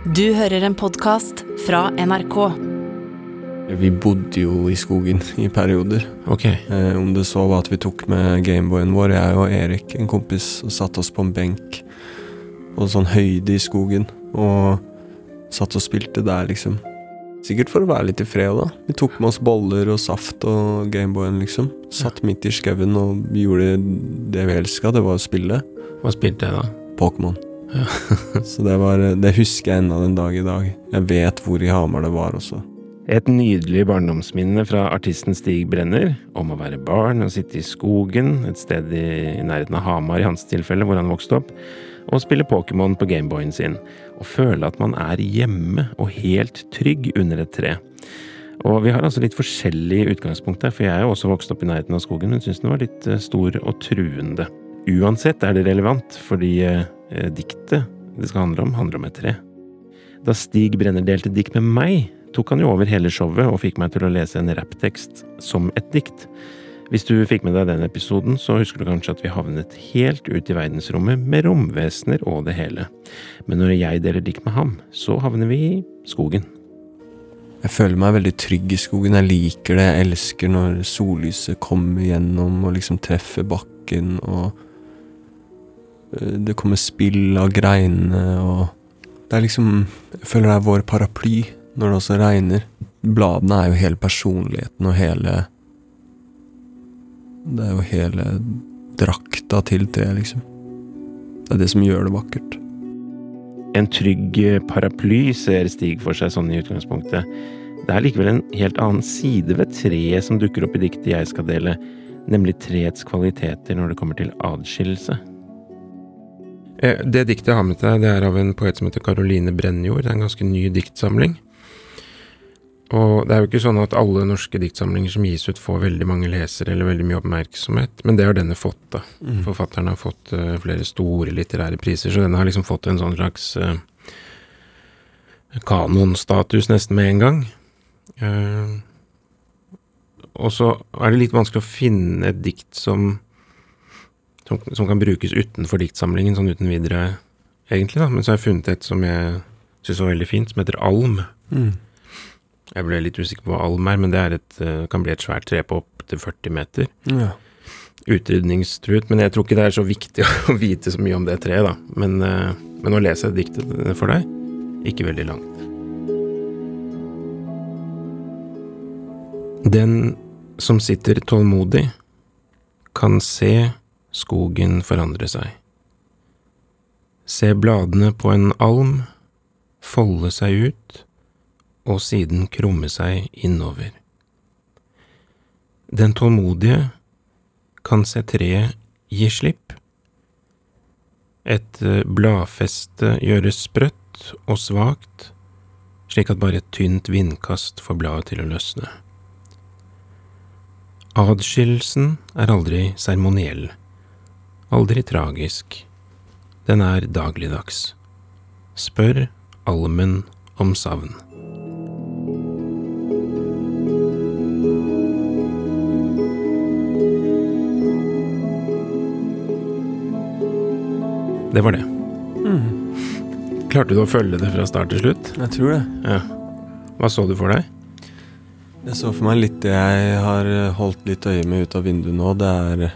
Du hører en podkast fra NRK. Vi bodde jo i skogen i perioder. Ok. Eh, om det så var at vi tok med Gameboyen vår, jeg og Erik, en kompis, og satte oss på en benk på en sånn høyde i skogen, og satt og spilte der, liksom. Sikkert for å være litt i fred, da. Vi tok med oss boller og saft og Gameboyen, liksom. Satt midt i skauen og gjorde det vi elska, det var å spille Hva spilte jeg da? Pokémon. så det var Det husker jeg ennå den dag i dag. Jeg vet hvor i Hamar det var også. Et nydelig barndomsminne fra artisten Stig Brenner om å være barn og sitte i skogen, et sted i, i nærheten av Hamar i hans tilfelle, hvor han vokste opp, og spille Pokémon på Gameboyen sin, og føle at man er hjemme og helt trygg under et tre. Og vi har altså litt forskjellig utgangspunkt der, for jeg er jo også vokst opp i nærheten av skogen, men syns den var litt eh, stor og truende. Uansett er det relevant, fordi eh, diktet det skal handle om, handler om et tre. Da Stig Brenner delte dikt med meg, tok han jo over hele showet og fikk meg til å lese en rapptekst som et dikt. Hvis du fikk med deg den episoden, så husker du kanskje at vi havnet helt ut i verdensrommet med romvesener og det hele. Men når jeg deler dikt med ham, så havner vi i skogen. Jeg føler meg veldig trygg i skogen. Jeg liker det. Jeg elsker når sollyset kommer gjennom og liksom treffer bakken, og det kommer spill av greinene, og Det er liksom Jeg føler det er vår paraply når det også regner. Bladene er jo hele personligheten og hele Det er jo hele drakta til treet, liksom. Det er det som gjør det vakkert. En trygg paraply ser Stig for seg sånn i utgangspunktet. Det er likevel en helt annen side ved treet som dukker opp i diktet jeg skal dele, nemlig treets kvaliteter når det kommer til adskillelse. Eh, Det diktet jeg har med deg, det er av en poet som heter Caroline Brennjord. Det er en ganske ny diktsamling. Og det er jo ikke sånn at alle norske diktsamlinger som gis ut, får veldig mange lesere eller veldig mye oppmerksomhet, men det har denne fått, da. Forfatteren har fått uh, flere store litterære priser, så denne har liksom fått en sånn slags uh, kanonstatus nesten med en gang. Uh, og så er det litt vanskelig å finne et dikt som, som, som kan brukes utenfor diktsamlingen, sånn uten videre, egentlig, da. Men så har jeg funnet et som jeg syns var veldig fint, som heter Alm. Mm. Jeg ble litt usikker på hva alm er, men det er et, eh, kan bli et svært tre på opptil 40 meter. Ja. Utrydningstruet, men jeg tror ikke det er så viktig å vite så mye om det treet, da. Men, eh, men nå leser jeg diktet for deg. Ikke veldig langt. Den som sitter tålmodig, kan se skogen forandre seg. Se bladene på en alm folde seg ut og siden krumme seg innover. Den tålmodige kan se treet gi slipp. Et eh, bladfeste gjøres sprøtt og svakt, slik at bare et tynt vindkast får bladet til å løsne. Adskillelsen er aldri seremoniell, aldri tragisk. Den er dagligdags. Spør almen om savn. Det var det. Klarte du å følge det fra start til slutt? Jeg tror det. Ja. Hva så du for deg? Jeg så for meg litt det jeg har holdt litt øye med ut av vinduet nå. Det er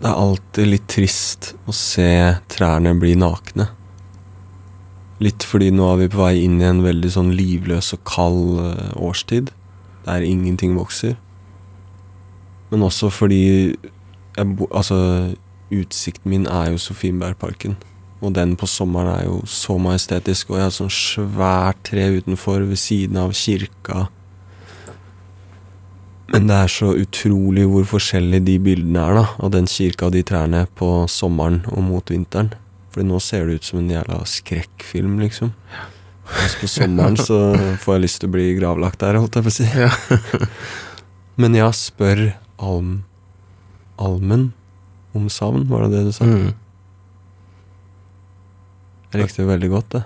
Det er alltid litt trist å se trærne bli nakne. Litt fordi nå er vi på vei inn i en veldig sånn livløs og kald eh, årstid. Der ingenting vokser. Men også fordi bo- Altså, utsikten min er jo Sofienbergparken. Og den på sommeren er jo så majestetisk, og jeg har sånn svært tre utenfor ved siden av kirka. Men det er så utrolig hvor forskjellige de bildene er, da, av den kirka og de trærne på sommeren og mot vinteren. Fordi nå ser det ut som en jævla skrekkfilm, liksom. Mens på sommeren så får jeg lyst til å bli gravlagt der, holdt jeg på å si. Men ja, spør alm... Almen om savn, var det det du sa? Mm. Jeg likte det veldig godt, det.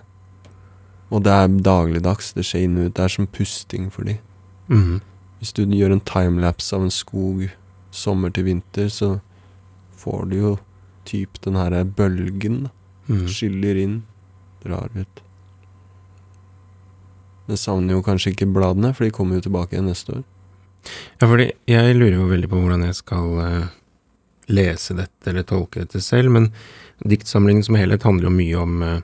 Og det er dagligdags, det skjer inn og ut. Det er som pusting for de. Mm. Hvis du gjør en timelapse av en skog sommer til vinter, så får du jo typ den her bølgen Mm. skyller inn drar ut. Det savner jo kanskje ikke bladene, for de kommer jo tilbake igjen neste år. Ja, fordi jeg lurer jo veldig på hvordan jeg skal eh, lese dette eller tolke dette selv, men diktsamlingen som helhet handler jo mye om eh,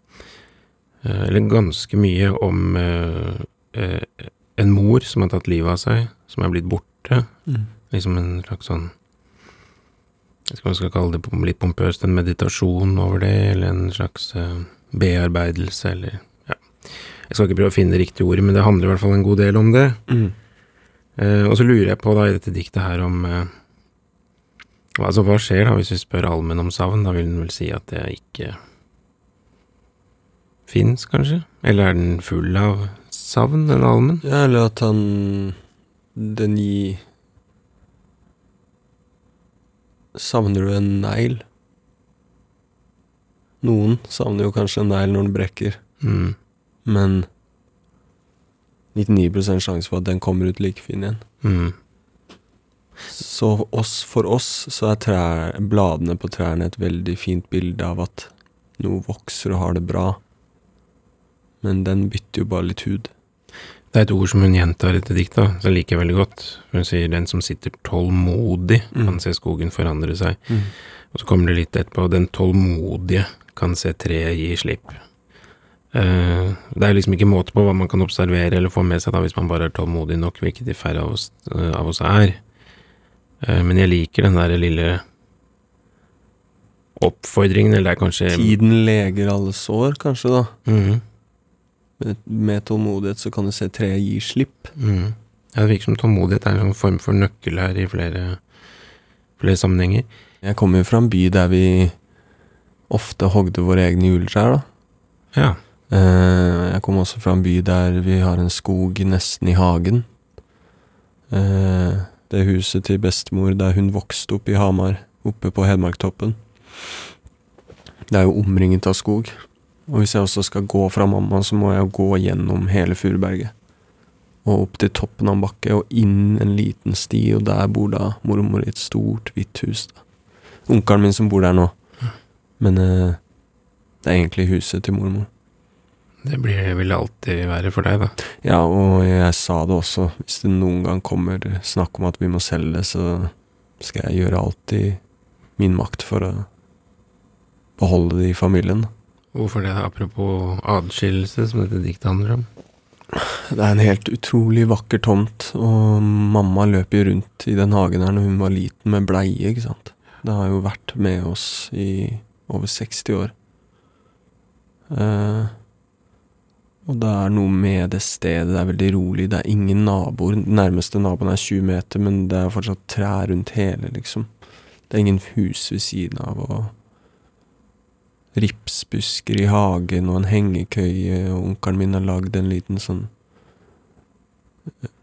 eh, Eller ganske mye om en mor som har tatt livet av seg, som er blitt borte. Liksom en slags sånn Jeg skal, skal kalle det litt pompøst, en meditasjon over det, eller en slags eh, bearbeidelse, eller ja. Jeg skal ikke prøve å finne det riktige ordet, men det handler i hvert fall en god del om det. Eh, og så lurer jeg på da i dette diktet her om eh, Altså, hva skjer da hvis vi spør allmenn om savn? Da vil den vel si at det ikke fins, kanskje? Eller er den full av savn, den almen? Ja, eller at han Den gir Savner du en negl? Noen savner jo kanskje en negl når den brekker, Mm. men 99 sjanse for at den kommer ut like fin igjen. Mm. Så oss, for oss så er trær, bladene på trærne et veldig fint bilde av at noe vokser og har det bra. Men den bytter jo bare litt hud. Det er et ord som hun gjentar i dette diktet, som jeg liker veldig godt. Hun sier 'den som sitter tålmodig, Mm. kan se skogen forandre seg'. Og så kommer det litt etterpå 'den tålmodige kan se treet gi slipp'. Uh, det er liksom ikke måte på hva man kan observere eller få med seg da hvis man bare er tålmodig nok, hvilket de færre av oss, uh, av oss er. Uh, men jeg liker den der lille oppfordringen, eller det er kanskje Tiden leger alle sår, kanskje, da. Mhm, Med, med tålmodighet så kan du se treet gi slipp. Mm. Ja, det virker som tålmodighet er en sånn form for nøkkel her i flere, flere sammenhenger. Jeg kommer jo fra en by der vi ofte hogde våre egne juletrær, da. Ja. Eh, Jeg kommer også fra en by der vi har en skog nesten i hagen. Eh, Det huset til bestemor der hun vokste opp i Hamar, oppe på Hedmarktoppen. Det er jo omringet av skog. Og hvis jeg også skal gå fra mamma, så må jeg gå gjennom hele Furuberget. Og opp til toppen av en bakke, og inn en liten sti, og der bor da mormor i et stort, hvitt hus. da. Onkelen min som bor der nå. Men eh, det er egentlig huset til mormor. Det blir, vil det alltid være for deg, da. Ja, og jeg sa det også. Hvis det noen gang kommer snakk om at vi må selge, så skal jeg gjøre alt i min makt for å beholde det i familien. Hvorfor det? Apropos adskillelse, som dette diktet handler om. Det er en helt utrolig vakker tomt, og mamma løp jo rundt i den hagen her når hun var liten med bleie, ikke sant. Det har jo vært med oss i over 60 år. Eh, og det er noe med det stedet, det er veldig rolig, det er ingen naboer. Nærmeste naboen er 20 meter, men det er fortsatt trær rundt hele, liksom. Det er ingen hus ved siden av, og ripsbusker i hagen og en hengekøye, og onkelen min har lagd en liten sånn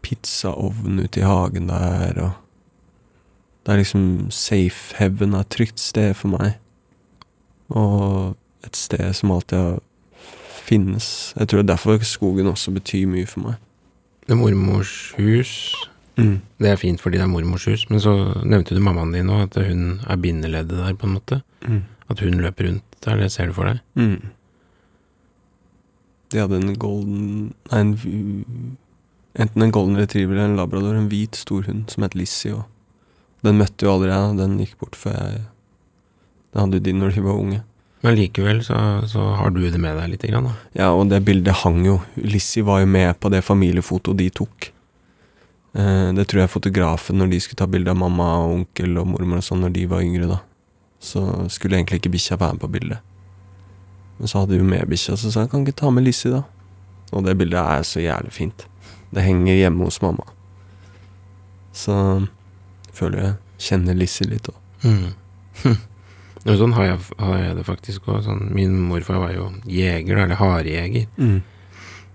pizzaovn ute i hagen der, og det er liksom safe heaven, er et trygt sted for meg. Og et sted som alltid har finnes. Jeg tror det er derfor skogen også betyr mye for meg. Det er mormors hus. Det er fint fordi det er mormors hus, men så nevnte du mammaen din òg, at hun er bindeleddet der, på en måte. Mm. At hun løper rundt der, det ser du for deg. Mm. De hadde en golden Nei, en Enten en golden retriever eller en labrador, en hvit storhund som het Lizzie. Og den møtte jo aldri jeg, den gikk bort før jeg Den hadde jo de når de var unge. Men likevel så, så har du det med deg lite grann, da. Ja, og det bildet hang jo. Lizzie var jo med på det familiefotoet de tok. Eh, det tror jeg fotografen, når de skulle ta bilde av mamma og onkel og mormor og sånn når de var yngre, da, så skulle egentlig ikke bikkja være med på bildet. Men så hadde vi med bikkja, så sa jeg kan ikke ta med Lizzie, da. Og det bildet er så jævlig fint. Det henger hjemme hos mamma. Så føler jeg kjenner Lizzie litt òg. Mm. Sånn har jeg, har jeg det faktisk òg. Sånn, min morfar var jo jeger, eller harejeger.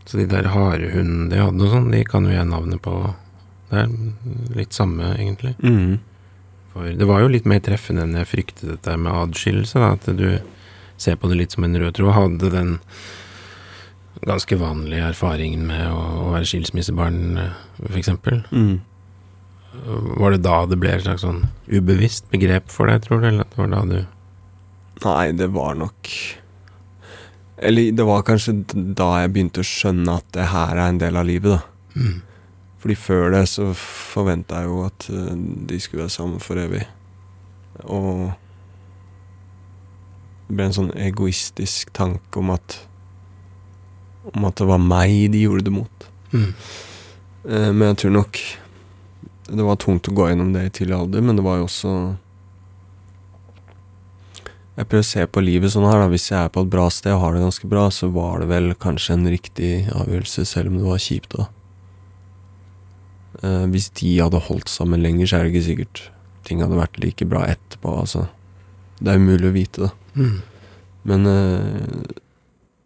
Så de der harehundene de hadde og sånn, de kan jo jeg navnet på. Det er litt samme, egentlig. Mm. For det var jo litt mer treffende enn jeg fryktet dette med adskillelse, da. At du ser på det litt som en rød tråd. Hadde den ganske vanlige erfaringen med å, å være skilsmissebarn, f.eks. for eksempel. Mm. Var det da det ble et slags sånn ubevisst begrep for deg, tror du? Eller det var da du Nei, det var nok Eller det var kanskje da jeg begynte å skjønne at det her er en del av livet, da. Mm. Fordi før det så forventa jeg jo at eh, de skulle være sammen for evig. Og det ble en sånn egoistisk tanke om at Om at det var meg de gjorde det mot. Mm. Eh, Men jeg tror nok Det var tungt å gå gjennom det i tidlig alder, men det var jo også Jeg prøver å se på livet sånn her, da. Hvis jeg er på et bra sted og har det ganske bra, så var det vel kanskje en riktig avgjørelse, selv om det var kjipt da. Eh, hvis de hadde holdt sammen lenger, så er det ikke sikkert ting hadde vært like bra etterpå, altså. Det er umulig å vite, da. Mm. Men uh,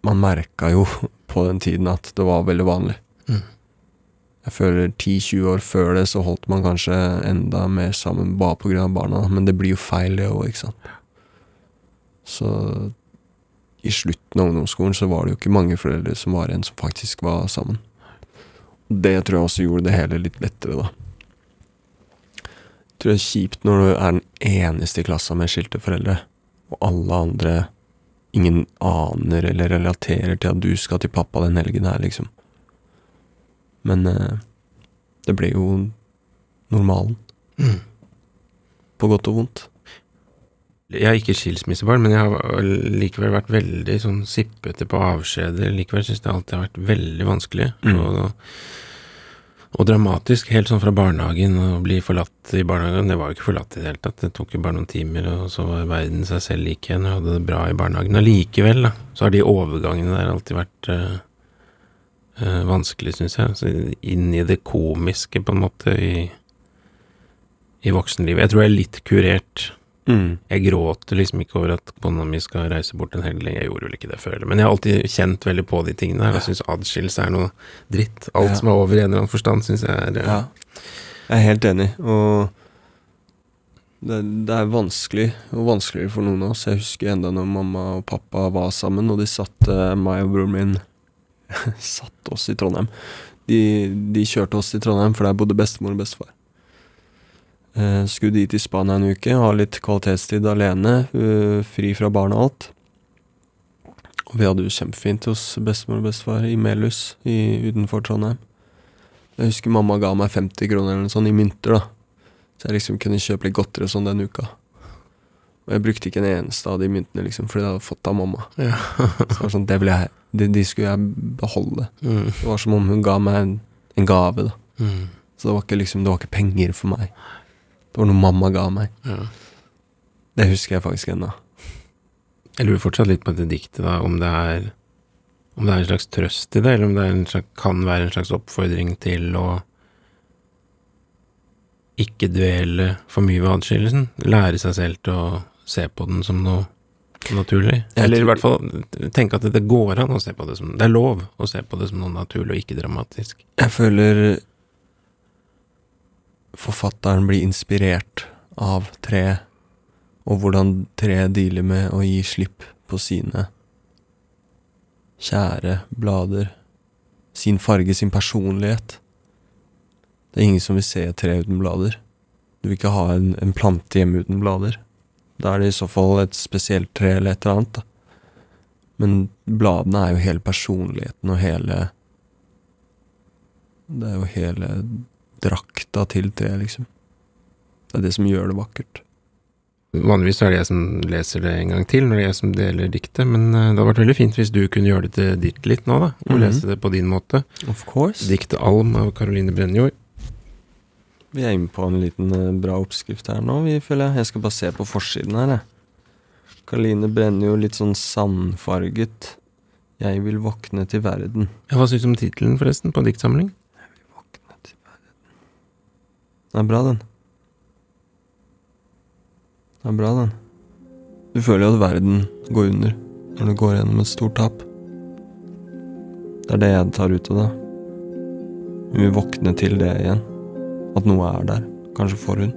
man merka jo på den tiden at det var veldig vanlig. Mm. Jeg føler 10-20 år før det så holdt man kanskje enda mer sammen bare av barna, men det blir jo feil det òg, ikke sant. Så i slutten av ungdomsskolen så var det jo ikke mange foreldre som var igjen som faktisk var sammen. Det tror jeg også gjorde det hele litt lettere, da. Jeg tror det er kjipt når du er den eneste i klassa med skilte foreldre, og alle andre Ingen aner eller relaterer til at du skal til pappa den helgen her, liksom. Men eh, det ble jo normalen. Mm. På godt og vondt. Jeg er ikke skilsmissebarn, men jeg har likevel vært veldig sånn sippete på avskjeder. Likevel syns det alltid har vært veldig vanskelig. Mm. Og, og dramatisk, helt sånn fra barnehagen. Å bli forlatt i barnehagen. Det var jo ikke forlatt i det hele tatt. Det tok jo bare noen timer, og så var verden seg selv lik igjen. og hadde det bra i barnehagen. Allikevel, da, så har de overgangene der alltid vært eh, eh, vanskelig, syns jeg. Så inn i det komiske, på en måte, i, i voksenlivet. Jeg tror jeg er litt kurert. Mm. Jeg gråter liksom ikke over at kona mi skal reise bort en helg. Jeg gjorde vel ikke det før, men jeg har alltid kjent veldig på de tingene her. Jeg syns adskillelse er noe dritt. Alt Ja. som er over i en eller annen forstand, syns jeg er Ja. Jeg er helt enig, og det, det er vanskelig, og vanskeligere for noen av oss. Jeg husker enda når mamma og pappa var sammen, og de satte meg og broren min Satte oss i Trondheim. De, de kjørte oss til Trondheim, for der bodde bestemor og bestefar. Eh, skulle dit i Spania en uke, ha litt kvalitetstid alene, eh, fri fra barn og alt. Og vi hadde jo kjempefint hos bestemor og bestefar i Melhus utenfor Trondheim. Jeg husker mamma ga meg 50 kroner eller noe sånt i mynter, da. Så jeg liksom kunne kjøpe litt godteri og sånn den uka. Og jeg brukte ikke en eneste av de myntene, liksom, fordi jeg hadde fått av mamma. Ja. Så det var sånn, det ville jeg, de, de skulle jeg beholde. Mm. Det var som om hun ga meg en, en gave, da. Mm. Så det var ikke liksom, det var ikke penger for meg. Det var noe mamma ga meg. Ja. Det husker jeg faktisk ennå. Jeg lurer fortsatt litt på dette diktet, da, om det er om det er en slags trøst i det, eller om det er en slags, kan være en slags oppfordring til å ikke dvele for mye ved adskillelsen. Lære seg selv til å se på den som noe naturlig. Eller i hvert fall tenke at det går an å se på det som Det er lov å se på det som noe naturlig og ikke dramatisk. Jeg føler forfatteren blir inspirert av tre, og hvordan treet dealer med å gi slipp på sine kjære blader. Sin farge, sin personlighet. Det er ingen som vil se et tre uten blader. Du vil ikke ha en, en plante hjemme uten blader. Da er det i så fall et spesielt tre eller et eller annet. Da. Men bladene er jo hele personligheten og hele Det er jo hele drakta til treet, liksom. Det er det som gjør det vakkert. Vanligvis er det jeg som leser det en gang til, når det er jeg som deler diktet, men eh, det hadde vært veldig fint hvis du kunne gjøre det til ditt litt nå, da. Og Mhm. lese det på din måte. Of course. Diktet 'Alm' av Caroline Brennjord. Vi er inne på en liten eh, bra oppskrift her nå, vi føler jeg. Jeg skal bare se på forsiden her, jeg. Caroline brenner litt sånn sandfarget. Jeg vil våkne til verden. Hva syns du om tittelen, forresten, på diktsamling? Den er bra, den. Den er bra, den. Du føler jo at verden går under når du går gjennom et stort tap. Det er det jeg tar ut av det. Hun vil våkne til det igjen. At noe er der. Kanskje for hun.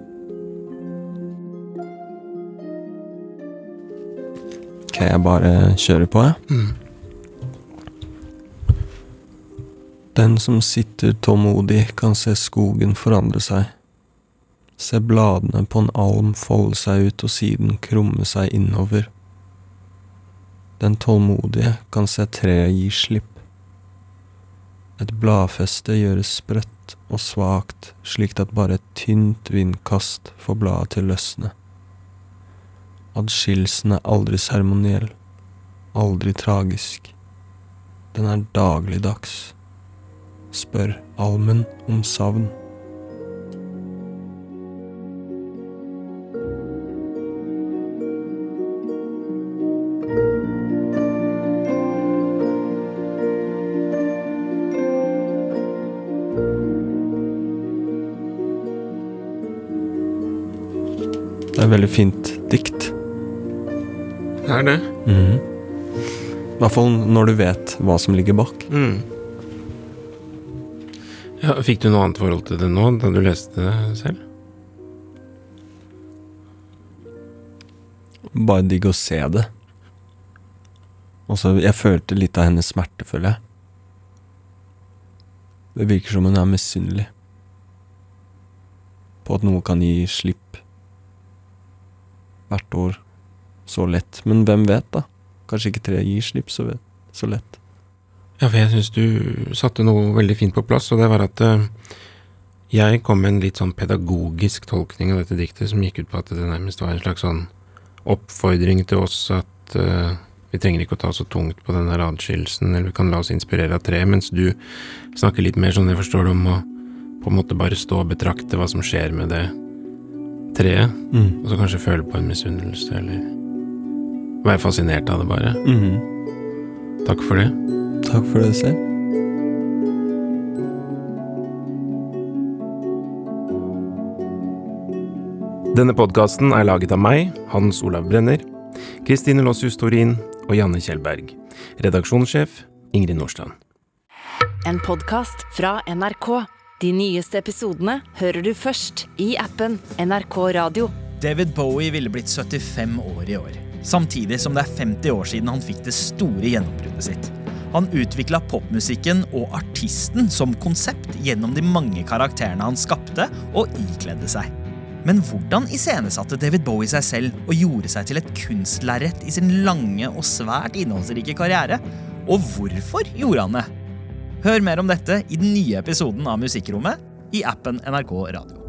Ok, jeg bare kjører på, jeg. Mm. Den som sitter tålmodig, kan se skogen forandre seg. Se bladene på en alm folde seg ut og siden krumme seg innover. Den tålmodige kan se treet gi slipp. Et bladfeste gjøres sprøtt og svakt, slik at bare et tynt vindkast får bladet til løsne. Adskillelsen er aldri seremoniell, aldri tragisk. Den er dagligdags. Spør almen om savn. Det er et veldig fint dikt. Det er det. Mhm. I hvert fall når du vet hva som ligger bak. Mm. Ja, fikk du noe annet forhold til det nå, da du leste det selv? Bare digg å se det. Altså Jeg følte litt av hennes smerte, føler jeg. Det virker som hun er misunnelig. På at noe kan gi slipp. Hvert år. Så lett. Men hvem vet, da? Kanskje ikke treet gir slipp så, så lett. Ja, for jeg syns du satte noe veldig fint på plass, og det var at uh, jeg kom med en litt sånn pedagogisk tolkning av dette diktet, som gikk ut på at det nærmest var en slags sånn oppfordring til oss at uh, vi trenger ikke å ta så tungt på den der adskillelsen, eller vi kan la oss inspirere av treet, mens du snakker litt mer sånn jeg forstår det, om å på en måte bare stå og betrakte hva som skjer med det treet, Mm. og så kanskje føle på en misunnelse, eller være fascinert av det bare. Mm. Takk for det. Takk for det selv. Denne podkasten er laget av meg, Hans Olav Brenner, Kristine Lossius Torin og Janne Kjellberg. Redaksjonssjef Ingrid Nordstrand. En podkast fra NRK. De nyeste episodene hører du først i appen NRK Radio. David Bowie ville blitt 75 år i år. Samtidig som det er 50 år siden han fikk det store gjennombruddet sitt. Han utvikla popmusikken og artisten som konsept gjennom de mange karakterene han skapte og ikledde seg. Men hvordan iscenesatte David Bowie seg selv og gjorde seg til et kunstlerret i sin lange og svært innholdsrike karriere? Og hvorfor gjorde han det? Hør mer om dette i den nye episoden av Musikkrommet i appen NRK Radio.